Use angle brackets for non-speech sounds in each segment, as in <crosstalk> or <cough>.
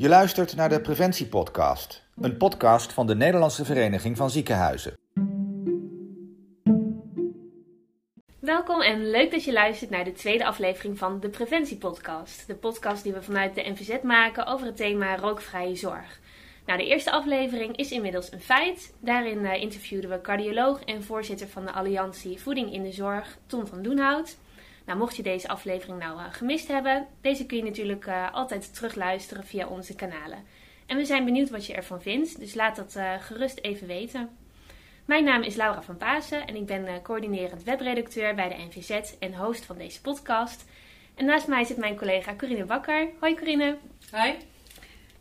Je luistert naar de Preventiepodcast, een podcast van de Nederlandse Vereniging van Ziekenhuizen. Welkom en leuk dat je luistert naar de tweede aflevering van de Preventiepodcast. De podcast die we vanuit de NVZ maken over het thema rookvrije zorg. Nou, de eerste aflevering is inmiddels een feit. Daarin uh, interviewden we cardioloog en voorzitter van de Alliantie Voeding in de Zorg, Tom van Doenhout. Nou, mocht je deze aflevering nou uh, gemist hebben, deze kun je natuurlijk uh, altijd terugluisteren via onze kanalen. En we zijn benieuwd wat je ervan vindt, dus laat dat gerust even weten. Mijn naam is Laura van Pasen en ik ben coördinerend webredacteur bij de NVZ en host van deze podcast. En naast mij zit mijn collega Corine Bakker. Hoi Corine. Hoi.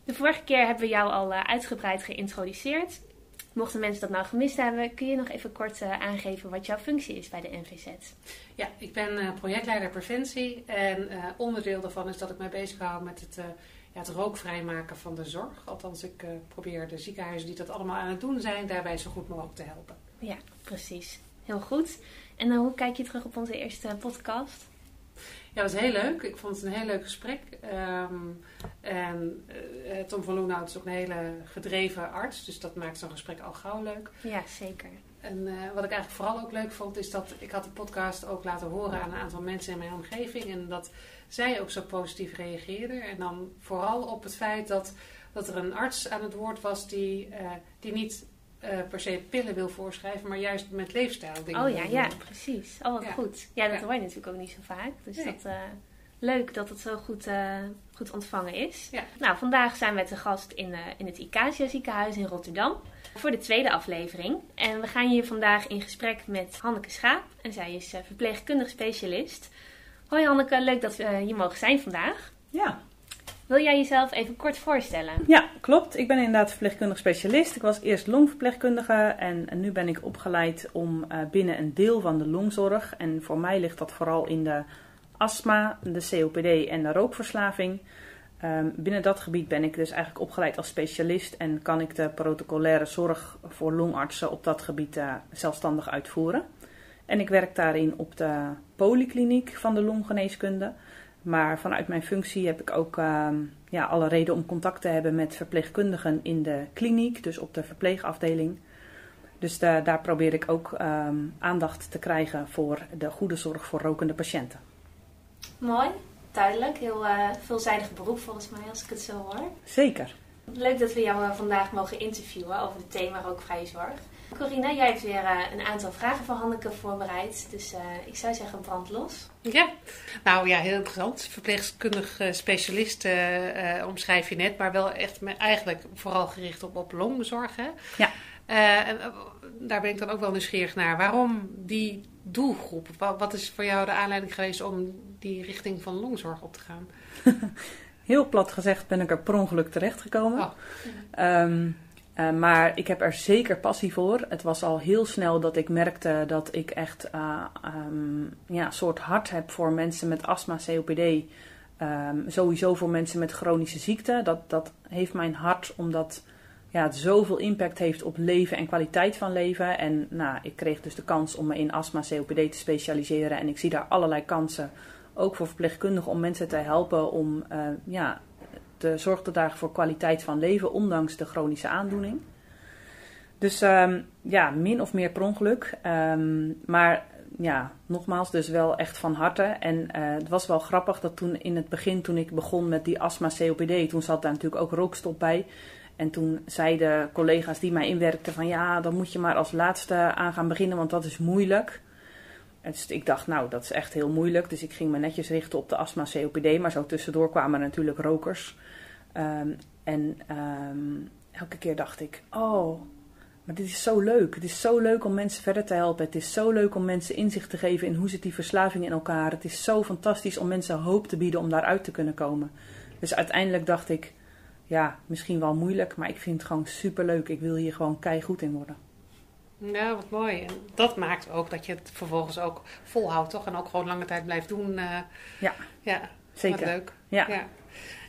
De vorige keer hebben we jou al uitgebreid geïntroduceerd. Mochten mensen dat nou gemist hebben, kun je nog even kort uh, aangeven wat jouw functie is bij de NVZ? Ja, ik ben uh, projectleider preventie en uh, onderdeel daarvan is dat ik mij bezighoud met het, ja, het rookvrij maken van de zorg. Althans, ik probeer de ziekenhuizen die dat allemaal aan het doen zijn, daarbij zo goed mogelijk te helpen. Ja, precies. Heel goed. En hoe kijk je terug op onze eerste podcast? Ja, dat was heel leuk. Ik vond het een heel leuk gesprek. Um, en uh, Tom van Loenhout is ook een hele gedreven arts. Dus dat maakt zo'n gesprek al gauw leuk. Ja, zeker. En uh, wat ik eigenlijk vooral ook leuk vond, is dat ik had de podcast ook laten horen aan een aantal mensen in mijn omgeving. En dat zij ook zo positief reageerden. En dan vooral op het feit dat, dat er een arts aan het woord was die, uh, die niet uh, per se pillen wil voorschrijven, maar juist met leefstijl dingen. Oh ja, ja, precies. Oh, wat ja. goed. Ja, dat ja. hoor je natuurlijk ook niet zo vaak. Dus nee. dat, uh, leuk dat het zo goed, uh, goed ontvangen is. Ja. Nou, vandaag zijn we te gast in, in het Icacia ziekenhuis in Rotterdam voor de tweede aflevering. En we gaan hier vandaag in gesprek met Hanneke Schaap. En zij is verpleegkundig specialist. Hoi Hanneke, leuk dat we hier mogen zijn vandaag. Ja, wil jij jezelf even kort voorstellen? Ja, klopt. Ik ben inderdaad verpleegkundig specialist. Ik was eerst longverpleegkundige en nu ben ik opgeleid om uh, binnen een deel van de longzorg. En voor mij ligt dat vooral in de astma, de COPD en de rookverslaving. Um, binnen dat gebied ben ik dus eigenlijk opgeleid als specialist en kan ik de protocolaire zorg voor longartsen op dat gebied uh, zelfstandig uitvoeren. En ik werk daarin op de polykliniek van de longgeneeskunde. Maar vanuit mijn functie heb ik ook uh, ja, alle reden om contact te hebben met verpleegkundigen in de kliniek, dus op de verpleegafdeling. Dus de, daar probeer ik ook um, aandacht te krijgen voor de goede zorg voor rokende patiënten. Mooi, duidelijk. Heel uh, veelzijdig beroep volgens mij, als ik het zo hoor. Zeker. Leuk dat we jou uh, vandaag mogen interviewen over het thema rookvrije zorg. Corina, jij hebt weer uh, een aantal vragen voor Hanneke voorbereid. Dus uh, ik zou zeggen, brand los. Ja, nou ja, heel interessant. Verpleegkundig uh, specialist omschrijf je net, maar wel echt eigenlijk vooral gericht op, op longzorg. Hè? Ja. en daar ben ik dan ook wel nieuwsgierig naar. Waarom die doelgroep? Wat, wat is voor jou de aanleiding geweest om die richting van longzorg op te gaan? <laughs> heel plat gezegd ben ik er per ongeluk terechtgekomen. Oh. Um, uh, maar ik heb er zeker passie voor. Het was al heel snel dat ik merkte dat ik echt uh, um, ja, een soort hart heb voor mensen met astma, COPD. Um, sowieso voor mensen met chronische ziekte. Dat, dat heeft mijn hart omdat ja, het zoveel impact heeft op leven en kwaliteit van leven. En nou, ik kreeg dus de kans om me in astma, COPD te specialiseren. En ik zie daar allerlei kansen, ook voor verpleegkundigen, om mensen te helpen om uh, ja, zorg te dragen voor kwaliteit van leven, ondanks de chronische aandoening. Dus um, ja, min of meer per ongeluk. Um, maar ja, nogmaals, dus wel echt van harte. En uh, het was wel grappig dat toen in het begin, toen ik begon met die astma COPD, toen zat daar natuurlijk ook rookstop bij. En toen zeiden collega's die mij inwerkten van ja, dan moet je maar als laatste aan gaan beginnen, want dat is moeilijk. Dus ik dacht, nou, dat is echt heel moeilijk. Dus ik ging me netjes richten op de astma COPD. Maar zo tussendoor kwamen er natuurlijk rokers. Um, en um, elke keer dacht ik, oh, maar dit is zo leuk. Het is zo leuk om mensen verder te helpen. Het is zo leuk om mensen inzicht te geven in hoe zit die verslaving in elkaar. Het is zo fantastisch om mensen hoop te bieden om daaruit te kunnen komen. Dus uiteindelijk dacht ik, ja, misschien wel moeilijk, maar ik vind het gewoon super leuk. Ik wil hier gewoon keigoed in worden. Ja, wat mooi. En dat maakt ook dat je het vervolgens ook volhoudt, toch? En ook gewoon lange tijd blijft doen. Uh, ja, ja, zeker. leuk. Ja. ja.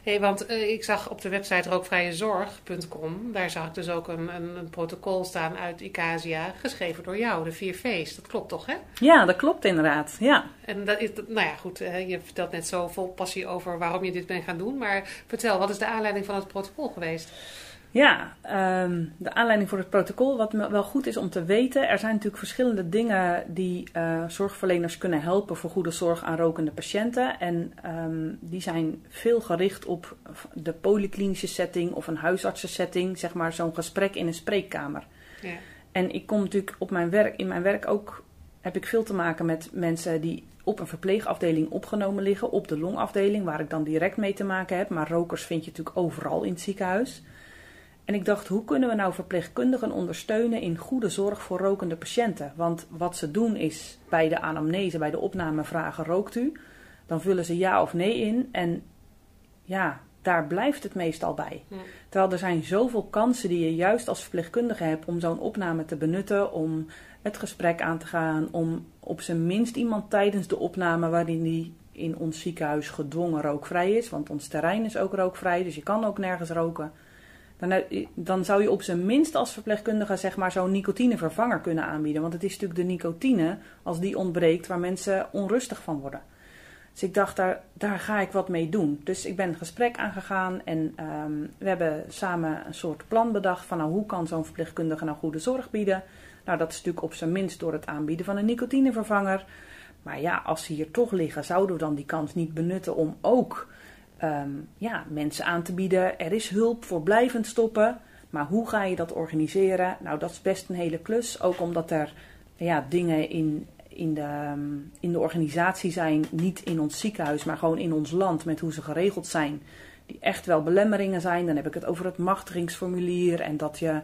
Hey, want eh, ik zag op de website rookvrijezorg.com, daar zag ik dus ook een, een, een protocol staan uit Icasia, geschreven door jou, de vier V's. Dat klopt toch, hè? Ja, dat klopt inderdaad. Ja. En dat is, nou ja, goed, je vertelt net zo vol passie over waarom je dit bent gaan doen. Maar vertel, wat is de aanleiding van het protocol geweest? Ja, ehm, de aanleiding voor het protocol, wat me wel goed is om te weten. Er zijn natuurlijk verschillende dingen die eh, zorgverleners kunnen helpen voor goede zorg aan rokende patiënten. En ehm, die zijn veel gericht op de polyklinische setting of een huisartsensetting, zeg maar zo'n gesprek in een spreekkamer. Ja. En ik kom natuurlijk op mijn werk, in mijn werk ook, heb ik veel te maken met mensen die op een verpleegafdeling opgenomen liggen, op de longafdeling, waar ik dan direct mee te maken heb. Maar rokers vind je natuurlijk overal in het ziekenhuis. En ik dacht, hoe kunnen we nou verpleegkundigen ondersteunen in goede zorg voor rokende patiënten? Want wat ze doen is bij de anamnese, bij de opname vragen, rookt u? Dan vullen ze ja of nee in en ja, daar blijft het meestal bij. Ja. Terwijl er zijn zoveel kansen die je juist als verpleegkundige hebt om zo'n opname te benutten, om het gesprek aan te gaan, om op zijn minst iemand tijdens de opname waarin die in ons ziekenhuis gedwongen rookvrij is, want ons terrein is ook rookvrij, dus je kan ook nergens roken. Dan, eh, dan zou je op zijn minst als verpleegkundige zeg maar, zo'n nicotinevervanger kunnen aanbieden. Want het is natuurlijk de nicotine, als die ontbreekt, waar mensen onrustig van worden. Dus ik dacht, daar, daar ga ik wat mee doen. Dus ik ben een gesprek aangegaan en ehm, we hebben samen een soort plan bedacht van nou, hoe kan zo'n verpleegkundige nou goede zorg bieden. Nou, dat is natuurlijk op zijn minst door het aanbieden van een nicotinevervanger. Maar ja, als ze hier toch liggen, zouden we dan die kans niet benutten om ook ehm, ja, mensen aan te bieden. Er is hulp voor blijvend stoppen. Maar hoe ga je dat organiseren? Nou, dat is best een hele klus. Ook omdat er ja, dingen in, in, de, ehm, in de organisatie zijn, niet in ons ziekenhuis, maar gewoon in ons land, met hoe ze geregeld zijn, die echt wel belemmeringen zijn. Dan heb ik het over het machtigingsformulier en dat je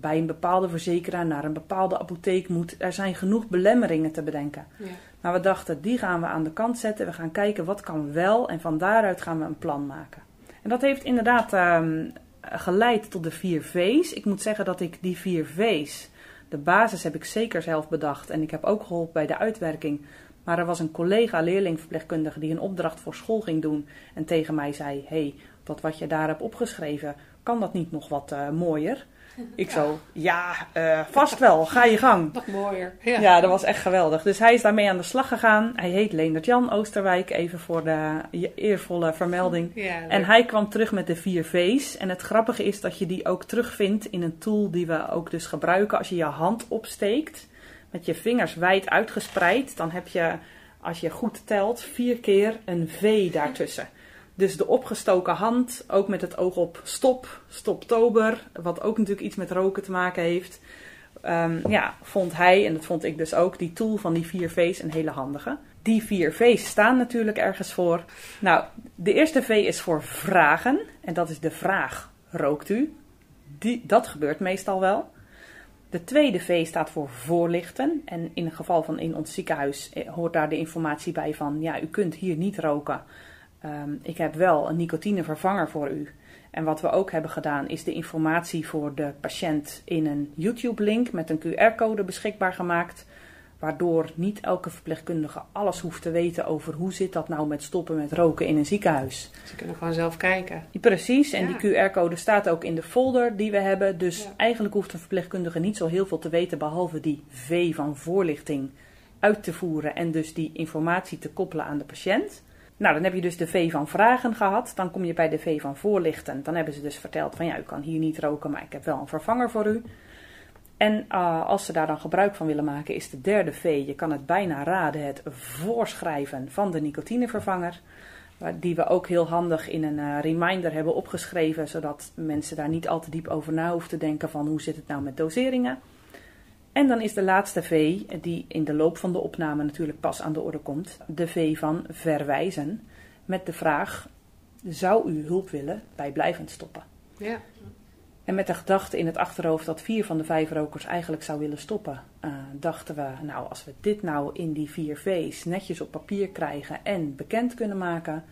bij een bepaalde verzekeraar naar een bepaalde apotheek moet. Er zijn genoeg belemmeringen te bedenken. Ja. Maar we dachten, die gaan we aan de kant zetten. We gaan kijken wat kan wel en van daaruit gaan we een plan maken. En dat heeft inderdaad ehm, geleid tot de vier V's. Ik moet zeggen dat ik die vier V's, de basis heb ik zeker zelf bedacht. En ik heb ook geholpen bij de uitwerking. Maar er was een collega leerlingverpleegkundige die een opdracht voor school ging doen. En tegen mij zei, hey, dat wat je daar hebt opgeschreven, kan dat niet nog wat eh, mooier? <laughs> Ik zo, ja, eh, vast wel, ga je gang. Nog mooier. Ja. dat was echt geweldig. Dus hij is daarmee aan de slag gegaan. Hij heet Leendert Jan Oosterwijk, even voor de eervolle vermelding. Ja, En hij kwam terug met de vier V's. En het grappige is dat je die ook terugvindt in een tool die we ook dus gebruiken. Als je je hand opsteekt, met je vingers wijd uitgespreid, dan heb je, als je goed telt, vier keer een V daartussen. Dus de opgestoken hand, ook met het oog op stop, stoptober, wat ook natuurlijk iets met roken te maken heeft. Ehm, ja, vond hij, en dat vond ik dus ook, die tool van die vier V's een hele handige. Die vier V's staan natuurlijk ergens voor. Nou, de eerste V is voor vragen. En dat is de vraag, rookt u? Die, dat gebeurt meestal wel. De tweede V staat voor voorlichten. En in het geval van in ons ziekenhuis eh, hoort daar de informatie bij van... ja, u kunt hier niet roken. Ehm, ik heb wel een nicotinevervanger voor u. En wat we ook hebben gedaan is de informatie voor de patiënt in een YouTube-link met een QR-code beschikbaar gemaakt. Waardoor niet elke verpleegkundige alles hoeft te weten over hoe zit dat nou met stoppen met roken in een ziekenhuis. Ze kunnen gewoon zelf kijken. Precies, en Ja. die QR-code staat ook in de folder die we hebben. Dus Ja. eigenlijk hoeft een verpleegkundige niet zo heel veel te weten, behalve die V van voorlichting uit te voeren en dus die informatie te koppelen aan de patiënt. Nou, dan heb je dus de V van vragen gehad. Dan kom je bij de V van voorlichten. Dan hebben ze dus verteld van ja, u kan hier niet roken, maar ik heb wel een vervanger voor u. En uh, als ze daar dan gebruik van willen maken, is de derde V, je kan het bijna raden, het voorschrijven van de nicotinevervanger. Die we ook heel handig in een uh, reminder hebben opgeschreven, zodat mensen daar niet al te diep over na hoeven te denken van hoe zit het nou met doseringen. En dan is de laatste V, die in de loop van de opname natuurlijk pas aan de orde komt, de V van verwijzen. Met de vraag, zou u hulp willen bij blijvend stoppen? Ja. En met de gedachte in het achterhoofd dat vier van de vijf rokers eigenlijk zou willen stoppen, uh, dachten we, nou als we dit nou in die vier V's netjes op papier krijgen en bekend kunnen maken,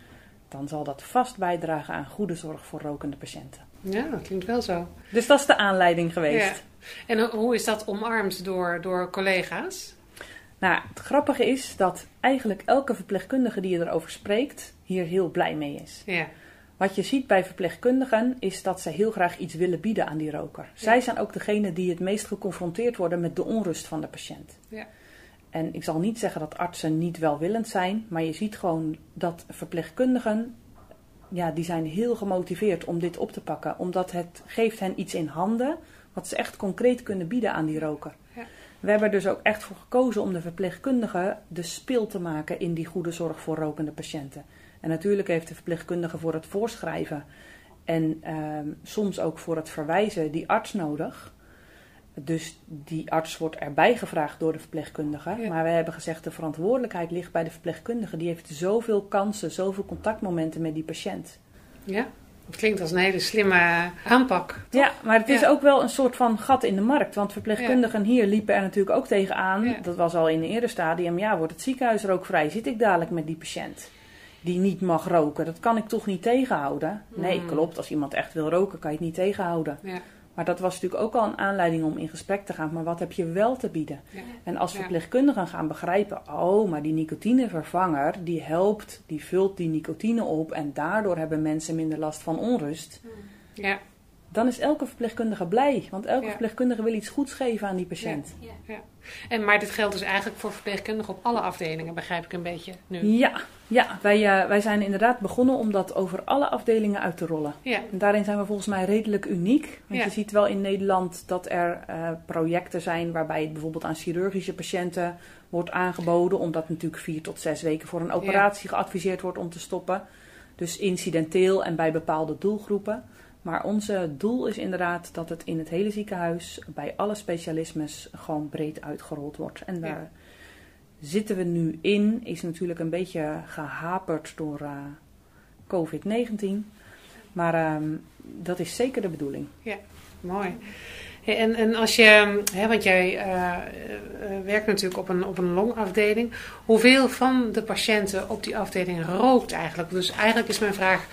dan zal dat vast bijdragen aan goede zorg voor rokende patiënten. Ja, dat klinkt wel zo. Dus dat is de aanleiding geweest. Ja. En hoe is dat omarmd door, door collega's? Nou, het grappige is dat eigenlijk elke verpleegkundige die erover spreekt, hier heel blij mee is. Ja. Wat je ziet bij verpleegkundigen is dat ze heel graag iets willen bieden aan die roker. Zij zijn ook degene die het meest geconfronteerd worden met de onrust van de patiënt. Ja. En ik zal niet zeggen dat artsen niet welwillend zijn, maar je ziet gewoon dat verpleegkundigen, ja, die zijn heel gemotiveerd om dit op te pakken. Omdat het geeft hen iets in handen wat ze echt concreet kunnen bieden aan die roker. Ja. We hebben er dus ook echt voor gekozen om de verpleegkundige de spil te maken in die goede zorg voor rokende patiënten. En natuurlijk heeft de verpleegkundige voor het voorschrijven en ehm, soms ook voor het verwijzen die arts nodig. Dus die arts wordt erbij gevraagd door de verpleegkundige. Ja. Maar we hebben gezegd, de verantwoordelijkheid ligt bij de verpleegkundige. Die heeft zoveel kansen, zoveel contactmomenten met die patiënt. Ja, het klinkt als een hele slimme aanpak. Ja, maar het is Ja. ook wel een soort van gat in de markt. Want verpleegkundigen hier liepen er natuurlijk ook tegenaan. Ja. Dat was al in een eerder stadium. Ja, wordt het ziekenhuis rookvrij? Zit ik dadelijk met die patiënt? Die niet mag roken. Dat kan ik toch niet tegenhouden? Nee, Mm. klopt. Als iemand echt wil roken, kan je het niet tegenhouden. Ja, Maar dat was natuurlijk ook al een aanleiding om in gesprek te gaan. Maar wat heb je wel te bieden? ja. En als verpleegkundigen gaan begrijpen, oh, maar die nicotinevervanger, die helpt, die vult die nicotine op en daardoor hebben mensen minder last van onrust. ja. Dan is elke verpleegkundige blij, want elke Ja. verpleegkundige wil iets goeds geven aan die patiënt. En, maar dit geldt dus eigenlijk voor verpleegkundigen op alle afdelingen, begrijp ik een beetje nu. Ja, ja wij, eh, wij zijn inderdaad begonnen om dat over alle afdelingen uit te rollen. Ja, En daarin zijn we volgens mij redelijk uniek. Want Ja. je ziet wel in Nederland dat er eh, projecten zijn waarbij het bijvoorbeeld aan chirurgische patiënten wordt aangeboden. Omdat natuurlijk vier tot zes weken voor een operatie geadviseerd wordt om te stoppen. Dus incidenteel en bij bepaalde doelgroepen. Maar onze doel is inderdaad dat het in het hele ziekenhuis bij alle specialismes gewoon breed uitgerold wordt. En daar zitten we nu in. Is natuurlijk een beetje gehaperd door eh, COVID-19. Maar ehm, dat is zeker de bedoeling. mooi. Hey, En, en als je, hè, want jij eh, eh, werkt natuurlijk op een, op een longafdeling. Hoeveel van de patiënten op die afdeling rookt eigenlijk? Dus eigenlijk is mijn vraag,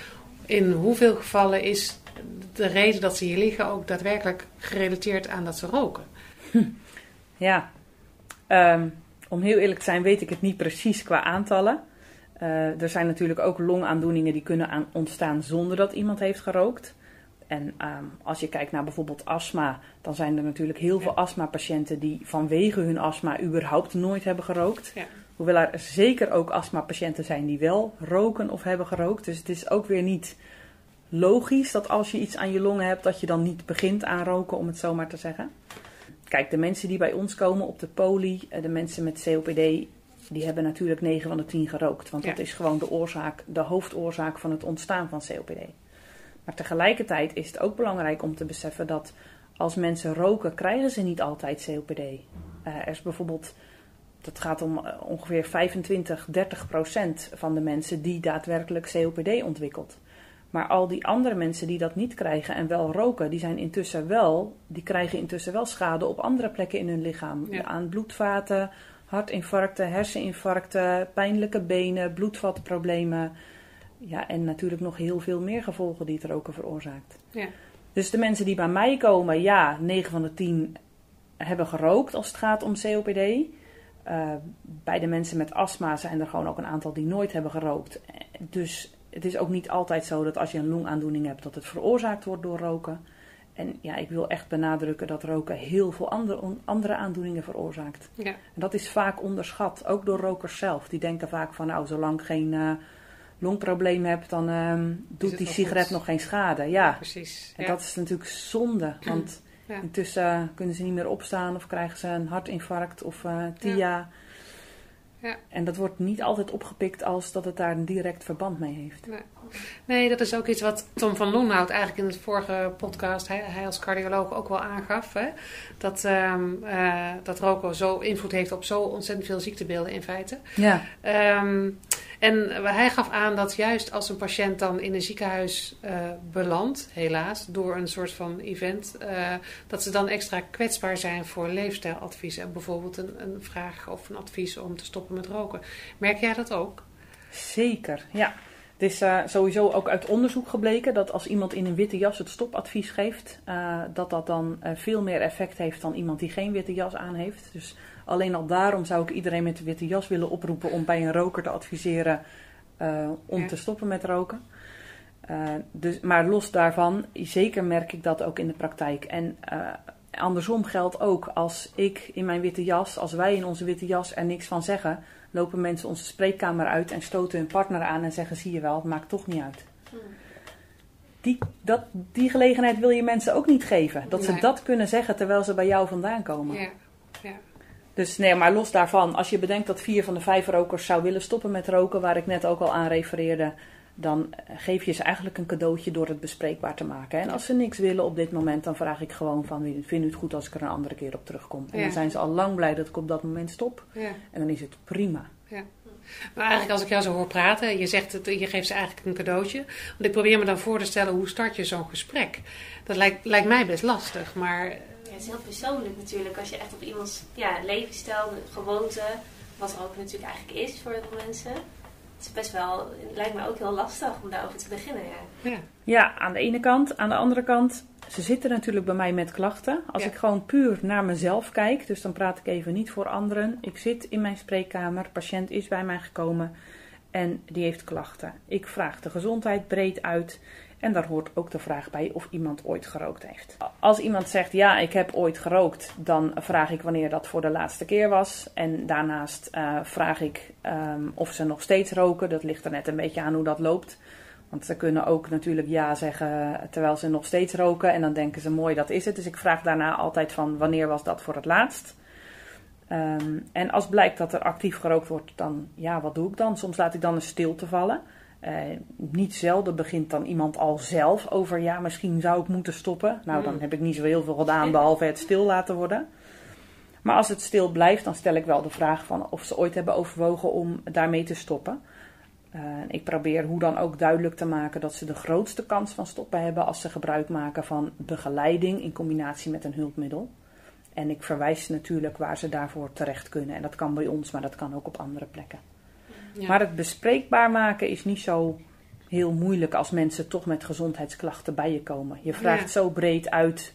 in hoeveel gevallen is de reden dat ze hier liggen ook daadwerkelijk gerelateerd aan dat ze roken? <laughs> Ja, ehm, om heel eerlijk te zijn weet ik het niet precies qua aantallen. Eh, er zijn natuurlijk ook longaandoeningen die kunnen aan ontstaan zonder dat iemand heeft gerookt. En ehm, als je kijkt naar bijvoorbeeld astma, dan zijn er natuurlijk heel veel Ja. astmapatiënten die vanwege hun astma überhaupt nooit hebben gerookt. Ja. Hoewel er zeker ook astmapatiënten zijn die wel roken of hebben gerookt. Dus het is ook weer niet logisch dat als je iets aan je longen hebt, dat je dan niet begint aan roken, om het zo maar te zeggen. Kijk, de mensen die bij ons komen op de poli, eh, de mensen met COPD, die hebben natuurlijk 9 van de 10 gerookt. Want Ja. dat is gewoon de oorzaak, de hoofdoorzaak van het ontstaan van COPD. Maar tegelijkertijd is het ook belangrijk om te beseffen dat als mensen roken, krijgen ze niet altijd COPD. Eh, er is bijvoorbeeld, dat gaat om eh, ongeveer 25, 30 procent van de mensen die daadwerkelijk COPD ontwikkelt. Maar al die andere mensen die dat niet krijgen en wel roken, die zijn intussen wel, die krijgen intussen wel schade op andere plekken in hun lichaam. Ja. Aan bloedvaten, hartinfarcten, herseninfarcten, pijnlijke benen, bloedvatproblemen. Ja, en natuurlijk nog heel veel meer gevolgen die het roken veroorzaakt. Ja. Dus de mensen die bij mij komen, ja, 9 van de 10 hebben gerookt als het gaat om COPD. Eh, bij de mensen met astma zijn er gewoon ook een aantal die nooit hebben gerookt. Dus het is ook niet altijd zo dat als je een longaandoening hebt, dat het veroorzaakt wordt door roken. En ja, ik wil echt benadrukken dat roken heel veel andere, andere aandoeningen veroorzaakt. Ja. En dat is vaak onderschat, ook door rokers zelf. Die denken vaak van, nou, zolang ik geen eh, longprobleem heb, dan ehm, doet die sigaret goed. nog geen schade. Ja, precies. en Ja. dat is natuurlijk zonde, <clears throat> want intussen kunnen ze niet meer opstaan of krijgen ze een hartinfarct of eh TIA. Ja. En dat wordt niet altijd opgepikt als dat het daar een direct verband mee heeft. Nee, dat is ook iets wat Tom van Loenhout eigenlijk in het vorige podcast, hij, hij als cardioloog ook wel aangaf. Hè? Dat, eh, dat roken zo invloed heeft op zo ontzettend veel ziektebeelden in feite. Ja, Ehm, en hij gaf aan dat juist als een patiënt dan in een ziekenhuis eh, belandt, helaas, door een soort van event, eh, dat ze dan extra kwetsbaar zijn voor leefstijladvies. En bijvoorbeeld een, een vraag of een advies om te stoppen met roken. Merk jij dat ook? zeker. Ja. Het is eh, sowieso ook uit onderzoek gebleken dat als iemand in een witte jas het stopadvies geeft, eh, dat dat dan eh, veel meer effect heeft dan iemand die geen witte jas aan heeft. Dus alleen al daarom zou ik iedereen met de witte jas willen oproepen om bij een roker te adviseren om Ja. te stoppen met roken. Dus, maar los daarvan, zeker merk ik dat ook in de praktijk. En andersom geldt ook, als ik in mijn witte jas, als wij in onze witte jas er niks van zeggen, lopen mensen onze spreekkamer uit en stoten hun partner aan en zeggen: zie je wel, het maakt toch niet uit. Hmm. Die, dat, die gelegenheid wil je mensen ook niet geven. Dat ze dat kunnen zeggen terwijl ze bij jou vandaan komen. Ja. Ja. Dus nee, maar los daarvan, als je bedenkt dat vier van de vijf rokers zou willen stoppen met roken, waar ik net ook al aan refereerde, dan geef je ze eigenlijk een cadeautje door het bespreekbaar te maken. En als ze niks willen op dit moment, dan vraag ik gewoon van, vind u het goed als ik er een andere keer op terugkom? En dan zijn ze al lang blij dat ik op dat moment stop. Ja. En dan is het prima. Ja. Maar eigenlijk als ik jou zo hoor praten, je zegt het, je geeft ze eigenlijk een cadeautje. Want ik probeer me dan voor te stellen, hoe start je zo'n gesprek? Dat lijkt, lijkt mij best lastig, maar... Ja, het is heel persoonlijk natuurlijk, als je echt op iemands ja, levensstijl, gewoonte, wat er ook natuurlijk eigenlijk is voor heel veel mensen is best wel, het lijkt me ook heel lastig om daarover te beginnen. Ja. Ja. ja, aan de ene kant. Aan de andere kant, ze zitten natuurlijk bij mij met klachten. Als ik gewoon puur naar mezelf kijk, dus dan praat ik even niet voor anderen. Ik zit in mijn spreekkamer, patiënt is bij mij gekomen en die heeft klachten. Ik vraag de gezondheid breed uit. En daar hoort ook de vraag bij of iemand ooit gerookt heeft. Als iemand zegt ja, ik heb ooit gerookt, dan vraag ik wanneer dat voor de laatste keer was. En daarnaast uh, vraag ik um, of ze nog steeds roken. Dat ligt er net een beetje aan hoe dat loopt. Want ze kunnen ook natuurlijk ja zeggen terwijl ze nog steeds roken. En dan denken ze mooi, dat is het. Dus ik vraag daarna altijd van wanneer was dat voor het laatst. Um, en als blijkt dat er actief gerookt wordt, dan ja, wat doe ik dan? Soms laat ik dan een stilte vallen. Uh, niet zelden begint dan iemand al zelf over, ja, misschien zou ik moeten stoppen. Nou, dan heb ik niet zo heel veel gedaan, behalve het stil laten worden. Maar als het stil blijft, dan stel ik wel de vraag van of ze ooit hebben overwogen om daarmee te stoppen. Uh, ik probeer hoe dan ook duidelijk te maken dat ze de grootste kans van stoppen hebben als ze gebruik maken van begeleiding in combinatie met een hulpmiddel. En ik verwijs natuurlijk waar ze daarvoor terecht kunnen. En dat kan bij ons, maar dat kan ook op andere plekken. Maar het bespreekbaar maken is niet zo heel moeilijk als mensen toch met gezondheidsklachten bij je komen. Je vraagt zo breed uit.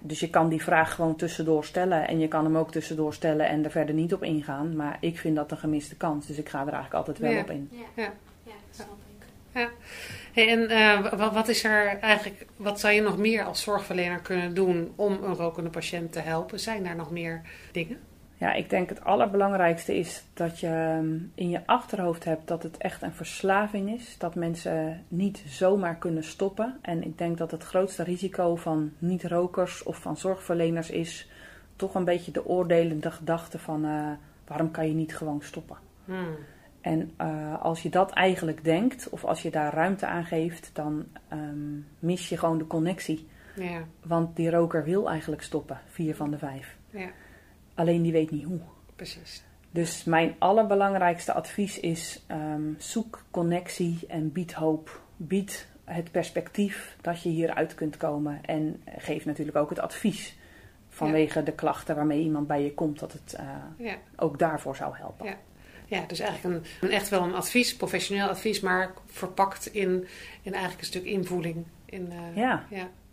Dus je kan die vraag gewoon tussendoor stellen. En je kan hem ook tussendoor stellen en er verder niet op ingaan. Maar ik vind dat een gemiste kans. Dus ik ga er eigenlijk altijd wel op in. Ja, ja. snap ik. Ja. Hey, en uh, wat, wat, is er eigenlijk, wat zou je nog meer als zorgverlener kunnen doen om een rokende patiënt te helpen? Zijn daar nog meer dingen? Ja, ik denk het allerbelangrijkste is dat je ehm, in je achterhoofd hebt dat het echt een verslaving is. Dat mensen niet zomaar kunnen stoppen. En ik denk dat het grootste risico van niet-rokers of van zorgverleners is toch een beetje de oordelende gedachte van uh, waarom kan je niet gewoon stoppen. Hmm. En uh, als je dat eigenlijk denkt, of als je daar ruimte aan geeft, dan um, mis je gewoon de connectie. Ja. Want die roker wil eigenlijk stoppen, vier van de vijf. Ja. Alleen die weet niet hoe. Precies. Dus mijn allerbelangrijkste advies is: um, zoek connectie en bied hoop. Bied het perspectief dat je hieruit kunt komen. En geef natuurlijk ook het advies vanwege ja. de klachten waarmee iemand bij je komt, dat het uh, ja. ook daarvoor zou helpen. Ja. Ja, dus eigenlijk een, een, echt wel een advies, professioneel advies, maar verpakt in, in eigenlijk een stuk invoeling. In, uh, ja.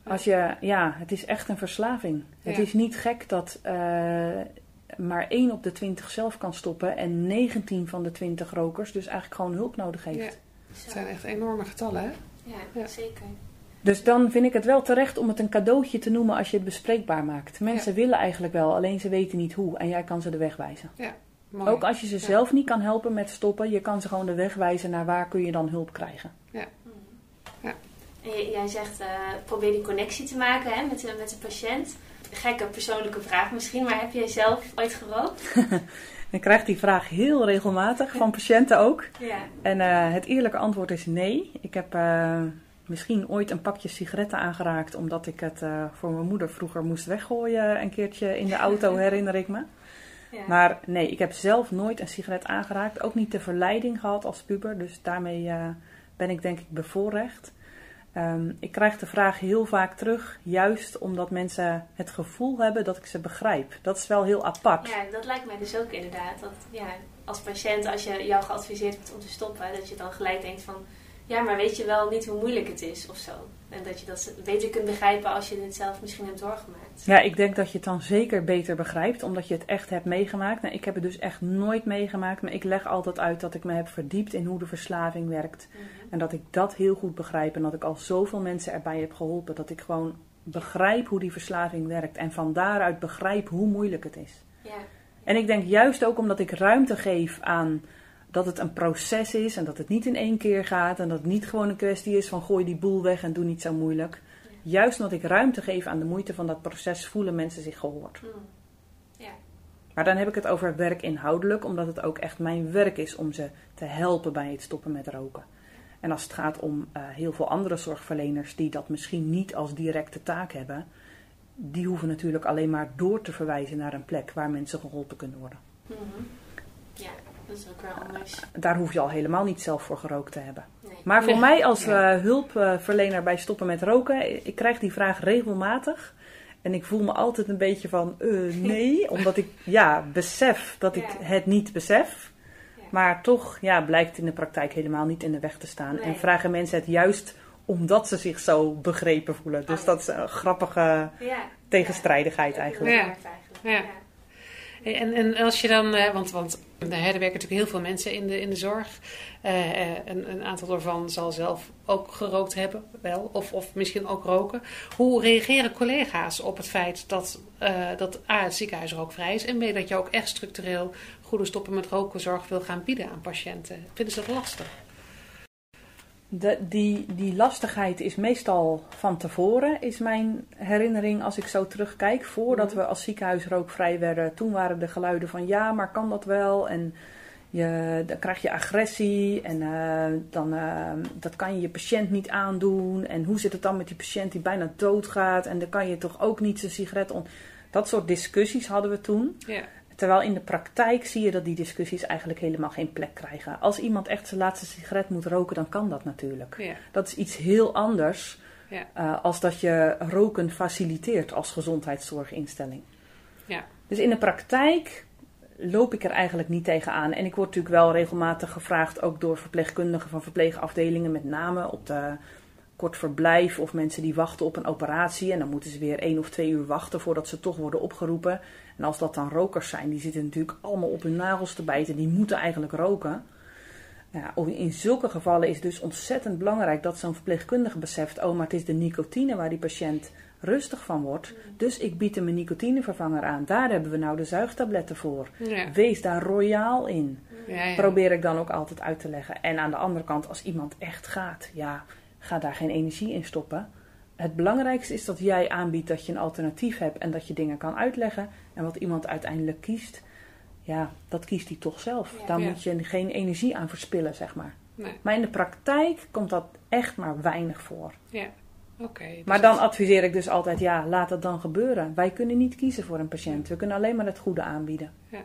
Ja. Als je, ja, het is echt een verslaving. Ja. Het is niet gek dat uh, maar 1 op de 20 zelf kan stoppen en 19 van de 20 rokers dus eigenlijk gewoon hulp nodig heeft. Ja. Het zijn echt enorme getallen, hè? Ja, Ja. zeker. Dus dan vind ik het wel terecht om het een cadeautje te noemen als je het bespreekbaar maakt. Mensen willen eigenlijk wel, alleen ze weten niet hoe en jij kan ze de weg wijzen. Mooi. Ook als je ze Ja. zelf niet kan helpen met stoppen, je kan ze gewoon de weg wijzen naar waar kun je dan hulp krijgen. En jij zegt, eh, probeer die connectie te maken hè, met, de, met de patiënt. Gekke persoonlijke vraag misschien, maar heb jij zelf ooit gerookt? <laughs> Ik krijg die vraag heel regelmatig van patiënten ook. Ja. En eh, het eerlijke antwoord is nee. Ik heb eh, misschien ooit een pakje sigaretten aangeraakt omdat ik het voor mijn moeder vroeger moest weggooien een keertje in de auto, <laughs> herinner ik me. ja. Maar nee, ik heb zelf nooit een sigaret aangeraakt. Ook niet de verleiding gehad als puber. Dus daarmee ben ik denk ik bevoorrecht. Ehm, ik krijg de vraag heel vaak terug, juist omdat mensen het gevoel hebben dat ik ze begrijp. Dat is wel heel apart. ja, dat lijkt mij dus ook inderdaad. Dat ja, als patiënt, als je jou geadviseerd wordt om te stoppen, dat je dan gelijk denkt van... Ja, maar weet je wel niet hoe moeilijk het is of zo. En dat je dat beter kunt begrijpen als je het zelf misschien hebt doorgemaakt. Ja, ik denk dat je het dan zeker beter begrijpt, omdat je het echt hebt meegemaakt. Nou, ik heb het dus echt nooit meegemaakt, maar ik leg altijd uit dat ik me heb verdiept in hoe de verslaving werkt. Mhm. En dat ik dat heel goed begrijp en dat ik al zoveel mensen erbij heb geholpen. Dat ik gewoon begrijp hoe die verslaving werkt en van daaruit begrijp hoe moeilijk het is. Ja, En ik denk juist ook omdat ik ruimte geef aan dat het een proces is en dat het niet in één keer gaat en dat het niet gewoon een kwestie is van gooi die boel weg en doe niet zo moeilijk. Juist omdat ik ruimte geef aan de moeite van dat proces voelen mensen zich gehoord. Mm. ja. Maar dan heb ik het over werk inhoudelijk, omdat het ook echt mijn werk is om ze te helpen bij het stoppen met roken. En als het gaat om eh, heel veel andere zorgverleners die dat misschien niet als directe taak hebben, die hoeven natuurlijk alleen maar door te verwijzen naar een plek waar mensen geholpen kunnen worden. Mhm. Ja, dat is ook wel anders. Daar hoef je al helemaal niet zelf voor gerookt te hebben. Nee. Maar voor Nee. mij als Ja. eh, hulpverlener bij stoppen met roken, ik krijg die vraag regelmatig. En ik voel me altijd een beetje van, eh, nee, <laughs> omdat ik ja, besef dat ik Ja. het niet besef. Ja. Maar toch ja, blijkt in de praktijk helemaal niet in de weg te staan. Nee. En vragen mensen het juist omdat ze zich zo begrepen voelen. Dus Oh, ja. dat is een grappige Ja. tegenstrijdigheid Ja. eigenlijk. Ja. En, en als je dan, eh, want, want er werken natuurlijk heel veel mensen in de, in de zorg. Eh, eh, een, een aantal daarvan zal zelf ook gerookt hebben, wel, of, of misschien ook roken. Hoe reageren collega's op het feit dat, dat A, het ziekenhuis rookvrij is en B, dat je ook echt structureel goede stoppen met rokenzorg wil gaan bieden aan patiënten? Vinden ze dat lastig? De, die, die lastigheid is meestal van tevoren, is mijn herinnering als ik zo terugkijk. Voordat Mhm. we als ziekenhuis rookvrij werden, toen waren de geluiden van ja, maar kan dat wel? En je, dan krijg je agressie en eh, dan, eh, dat kan je je patiënt niet aandoen. En hoe zit het dan met die patiënt die bijna doodgaat? En dan kan je toch ook niet zijn sigaret on... Dat soort discussies hadden we toen. Ja. Terwijl in de praktijk zie je dat die discussies eigenlijk helemaal geen plek krijgen. Als iemand echt zijn laatste sigaret moet roken, dan kan dat natuurlijk. Ja. Dat is iets heel anders Ja. eh, als dat je roken faciliteert als gezondheidszorginstelling. Ja. Dus in de praktijk loop ik er eigenlijk niet tegenaan. En ik word natuurlijk wel regelmatig gevraagd, ook door verpleegkundigen van verpleegafdelingen, met name op de kort verblijf of mensen die wachten op een operatie. En dan moeten ze weer één of twee uur wachten voordat ze toch worden opgeroepen. En als dat dan rokers zijn, die zitten natuurlijk allemaal op hun nagels te bijten, die moeten eigenlijk roken. Ja, in zulke gevallen is het dus ontzettend belangrijk dat zo'n verpleegkundige beseft: oh, maar het is de nicotine waar die patiënt rustig van wordt. Dus ik bied hem een nicotinevervanger aan. Daar hebben we nou de zuigtabletten voor. Ja. Wees daar royaal in. Ja, ja. Probeer ik dan ook altijd uit te leggen. En aan de andere kant, als iemand echt gaat, ja, ga daar geen energie in stoppen. Het belangrijkste is dat jij aanbiedt dat je een alternatief hebt en dat je dingen kan uitleggen. En wat iemand uiteindelijk kiest, ja, dat kiest hij toch zelf. Ja. Daar Ja. moet je geen energie aan verspillen, zeg maar. Nee. Maar in de praktijk komt dat echt maar weinig voor. Ja. Dus Maar dan adviseer ik dus altijd, ja, laat het dan gebeuren. Wij kunnen niet kiezen voor een patiënt. We kunnen alleen maar het goede aanbieden. Ja.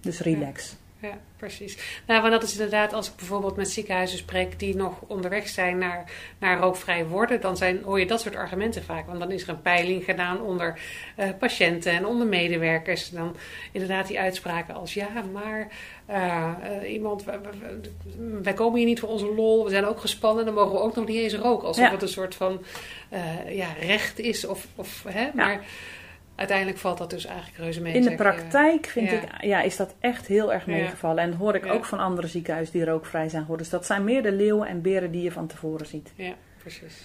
Dus relax. Ja, precies. Nou, want dat is inderdaad, als ik bijvoorbeeld met ziekenhuizen spreek die nog onderweg zijn naar, naar rookvrij worden, dan zijn, hoor je dat soort argumenten vaak. Want dan is er een peiling gedaan onder eh, patiënten en onder medewerkers. Dan inderdaad die uitspraken als ja, maar eh, iemand, wij komen hier niet voor onze lol, we zijn ook gespannen, dan mogen we ook nog niet eens roken. Alsof Ja. het een soort van eh, ja, recht is. Of, of, hè? Maar uiteindelijk valt dat dus eigenlijk reuze mee. In de je. praktijk vind ja. ik, ja, is dat echt heel erg Ja. meegevallen. En dat hoor ik Ja. ook van andere ziekenhuizen die rookvrij zijn geworden. Dus dat zijn meer de leeuwen en beren die je van tevoren ziet. Ja, precies.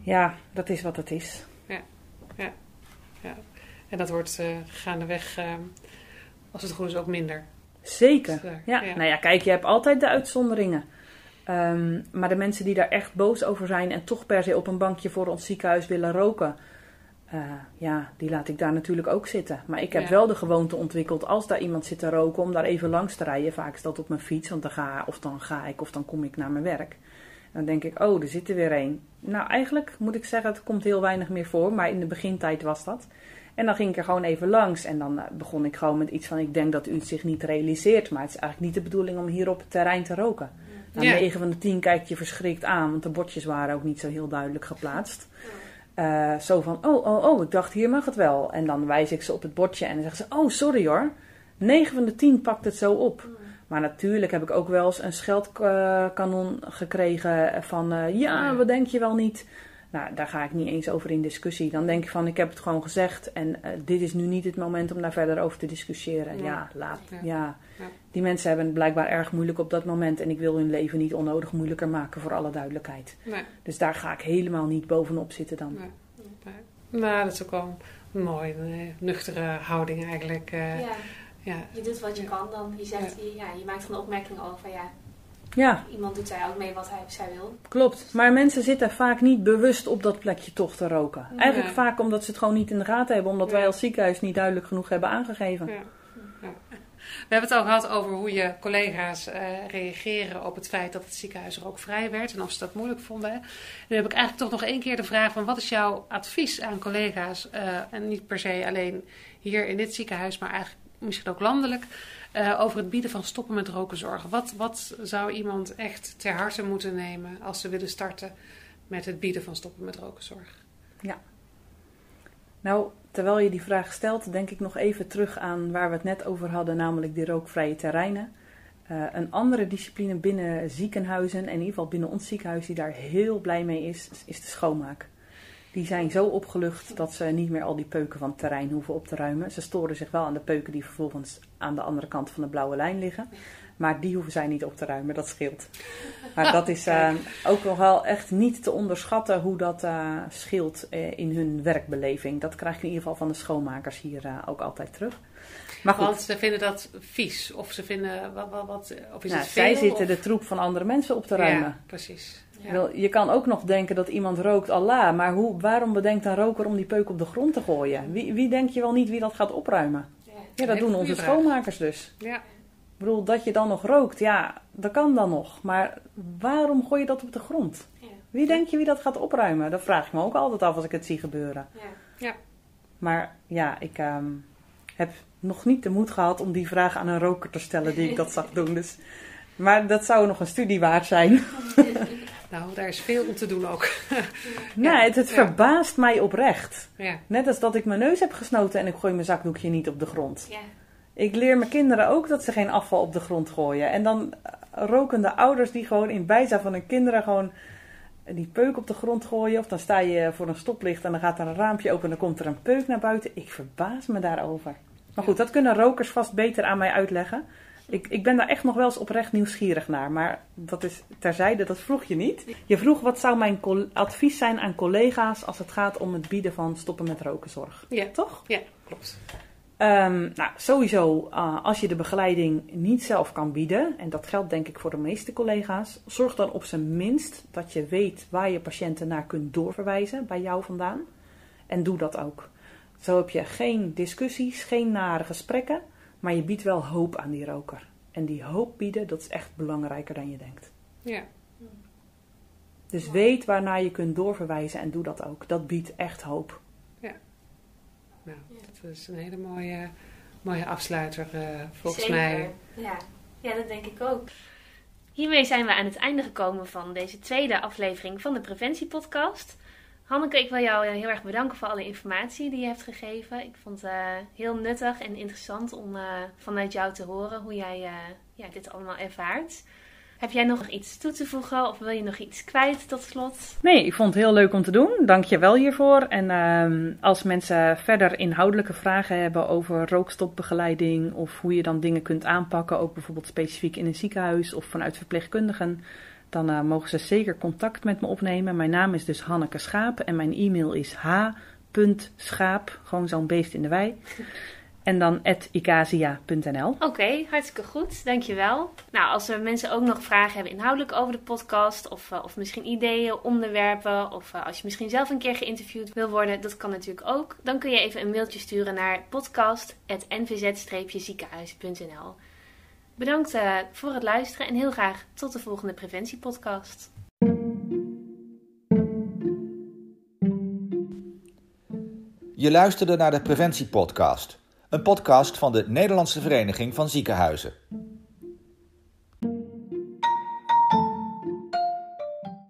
Ja, dat is wat het is. En dat wordt eh, gaandeweg, eh, als het goed is, ook minder. Zeker. Dus, Ja. ja. nou ja, kijk, je hebt altijd de uitzonderingen. Ehm, maar de mensen die daar echt boos over zijn en toch per se op een bankje voor ons ziekenhuis willen roken, eh, ja, die laat ik daar natuurlijk ook zitten. Maar ik heb Ja. wel de gewoonte ontwikkeld als daar iemand zit te roken om daar even langs te rijden. Vaak is dat op mijn fiets, want dan ga, of dan ga ik of dan kom ik naar mijn werk. En dan denk ik, oh, er zit er weer een. Nou, eigenlijk moet ik zeggen, het komt heel weinig meer voor, maar in de begintijd was dat. En dan ging ik er gewoon even langs en dan eh, begon ik gewoon met iets van: Ik denk dat u het zich niet realiseert, maar het is eigenlijk niet de bedoeling om hier op het terrein te roken. Nou, Ja. 9 van de 10 kijkt je verschrikt aan, want de bordjes waren ook niet zo heel duidelijk geplaatst. Eh, zo van: Oh, oh, oh, ik dacht hier mag het wel. En dan wijs ik ze op het bordje en dan zeggen ze: Oh, sorry hoor. 9 van de 10 pakt het zo op. Maar natuurlijk heb ik ook wel eens een scheldkanon gekregen van eh, ja, wat denk je wel niet? Nou, daar ga ik niet eens over in discussie. Dan denk ik van, ik heb het gewoon gezegd en eh, dit is nu niet het moment om daar verder over te discussiëren. Ja. Ja, laat. Ja. Ja. Ja. Die mensen hebben het blijkbaar erg moeilijk op dat moment en ik wil hun leven niet onnodig moeilijker maken voor alle duidelijkheid. Nee, Dus daar ga ik helemaal niet bovenop zitten dan. nee, nee. Nou, dat is ook wel een mooie, eh, nuchtere houding eigenlijk. eh, Ja, ja. je doet wat je kan dan. Je, zegt, je, ja, je maakt een opmerking over, ja, Ja, iemand doet daar ook mee wat hij of zij wil. klopt. Maar mensen zitten vaak niet bewust op dat plekje toch te roken. Eigenlijk vaak omdat ze het gewoon niet in de gaten hebben, omdat wij Ja. als ziekenhuis niet duidelijk genoeg hebben aangegeven. Ja. Ja. We hebben het al gehad over hoe je collega's eh, reageren op het feit dat het ziekenhuis rookvrij werd en of ze dat moeilijk vonden. Nu heb ik eigenlijk toch nog één keer de vraag van wat is jouw advies aan collega's eh, en niet per se alleen hier in dit ziekenhuis, maar eigenlijk misschien ook landelijk eh, over het bieden van stoppen met roken zorgen. Wat, wat zou iemand echt ter harte moeten nemen als ze willen starten met het bieden van stoppen met roken zorg? Nou, terwijl je die vraag stelt, denk ik nog even terug aan waar we het net over hadden, namelijk die rookvrije terreinen. Eh, een andere discipline binnen ziekenhuizen, en in ieder geval binnen ons ziekenhuis, die daar heel blij mee is, is de schoonmaak. Die zijn zo opgelucht dat ze niet meer al die peuken van het terrein hoeven op te ruimen. Ze storen zich wel aan de peuken die vervolgens aan de andere kant van de blauwe lijn liggen. Maar die hoeven zij niet op te ruimen, dat scheelt. Maar dat is <laughs> eh, ook nog wel echt niet te onderschatten hoe dat eh, scheelt eh, in hun werkbeleving. Dat krijg je in ieder geval van de schoonmakers hier ook altijd terug. Maar goed, Want ze vinden dat vies of ze vinden wat, wat, wat of is nou, het veel? zij zitten of- de troep van andere mensen op te ruimen. Ja, precies. Je kan ook nog denken dat iemand rookt, Allah. Maar hoe, waarom bedenkt een roker om die peuk op de grond te gooien? Wie, wie denk je wel niet wie dat gaat opruimen? Ja. Ja, dat doen onze vraag. schoonmakers dus. Ja. Ik bedoel, dat je dan nog rookt, ja, dat kan dan nog. Maar waarom gooi je dat op de grond? Ja. Wie denk je wie dat gaat opruimen? Dat vraag ik me ook altijd af als ik het zie gebeuren. Ja. Maar ja, ik ehm, heb nog niet de moed gehad om die vraag aan een roker te stellen die ik dat zag <laughs> doen. Dus, maar dat zou nog een studie waard zijn. <laughs> Nou, daar is veel om te doen ook. <laughs> Nee, het, het Ja. verbaast mij oprecht. Ja. Net als dat ik mijn neus heb gesnoten en ik gooi mijn zakdoekje niet op de grond. Ja. Ik leer mijn kinderen ook dat ze geen afval op de grond gooien. En dan eh, rokende ouders die gewoon in bijzijn van hun kinderen gewoon die peuk op de grond gooien. Of dan sta je voor een stoplicht en dan gaat er een raampje open en dan komt er een peuk naar buiten. Ik verbaas me daarover. Maar goed, dat kunnen rokers vast beter aan mij uitleggen. Ik, ik ben daar echt nog wel eens oprecht nieuwsgierig naar. Maar dat is terzijde, dat vroeg je niet. Je vroeg wat zou mijn advies zijn aan collega's als het gaat om het bieden van stoppen met rokenzorg. Ja. Toch? ja, klopt. Ehm, nou, sowieso, eh, als je de begeleiding niet zelf kan bieden, en dat geldt denk ik voor de meeste collega's, zorg dan op zijn minst dat je weet waar je patiënten naar kunt doorverwijzen bij jou vandaan. En doe dat ook. Zo heb je geen discussies, geen nare gesprekken, maar je biedt wel hoop aan die roker. En die hoop bieden, dat is echt belangrijker dan je denkt. Ja. Dus weet waarnaar je kunt doorverwijzen en doe dat ook. Dat biedt echt hoop. Nou, dat is een hele mooie, mooie afsluiter eh, volgens Zeker. mij. Ja. ja, dat denk ik ook. Hiermee zijn we aan het einde gekomen van deze tweede aflevering van de Preventiepodcast. Hanneke, ik wil jou eh, heel erg bedanken voor alle informatie die je hebt gegeven. Ik vond het eh, heel nuttig en interessant om eh, vanuit jou te horen hoe jij ja, dit allemaal ervaart. Heb jij nog iets toe te voegen of wil je nog iets kwijt tot slot? Nee, ik vond het heel leuk om te doen. Dank je wel hiervoor. En ehm, als mensen verder inhoudelijke vragen hebben over rookstopbegeleiding of hoe je dan dingen kunt aanpakken, ook bijvoorbeeld specifiek in een ziekenhuis of vanuit verpleegkundigen, dan eh, mogen ze zeker contact met me opnemen. Mijn naam is dus Hanneke Schaap en mijn e-mail is h.schaap, gewoon zo'n beest in de wei. <laughs> En dan @icazia.nl. Oké, hartstikke goed. Dankjewel. Nou, als er mensen ook nog vragen hebben inhoudelijk over de podcast, of, eh, of misschien ideeën, onderwerpen, of eh, als je misschien zelf een keer geïnterviewd wil worden, dat kan natuurlijk ook. Dan kun je even een mailtje sturen naar podcast.nvz-ziekenhuis.nl. Bedankt eh, voor het luisteren en heel graag tot de volgende preventiepodcast. Je luisterde naar de Preventiepodcast, een podcast van de Nederlandse Vereniging van Ziekenhuizen.